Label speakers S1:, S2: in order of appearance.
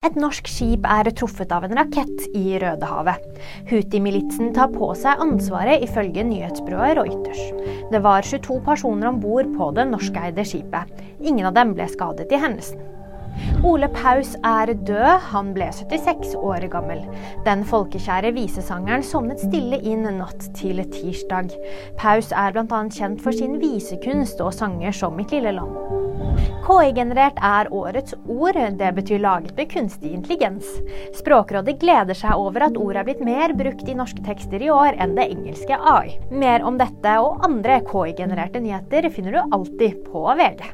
S1: Et norsk skip er truffet av en rakett i Rødehavet. Houthi-militsen tar på seg ansvaret, ifølge nyhetsbyrået Reuters. Det var 22 personer om bord på det norskeide skipet. Ingen av dem ble skadet i hendelsen. Ole Paus er død, han ble 76 år gammel. Den folkekjære visesangeren sovnet stille inn natt til tirsdag. Paus er bl.a. kjent for sin visekunst og sanger som Mitt lille land. KI-generert er årets ord. Det betyr laget med kunstig intelligens. Språkrådet gleder seg over at ordet er blitt mer brukt i norske tekster i år enn det engelske AI. Mer om dette og andre KI-genererte nyheter finner du alltid på VG.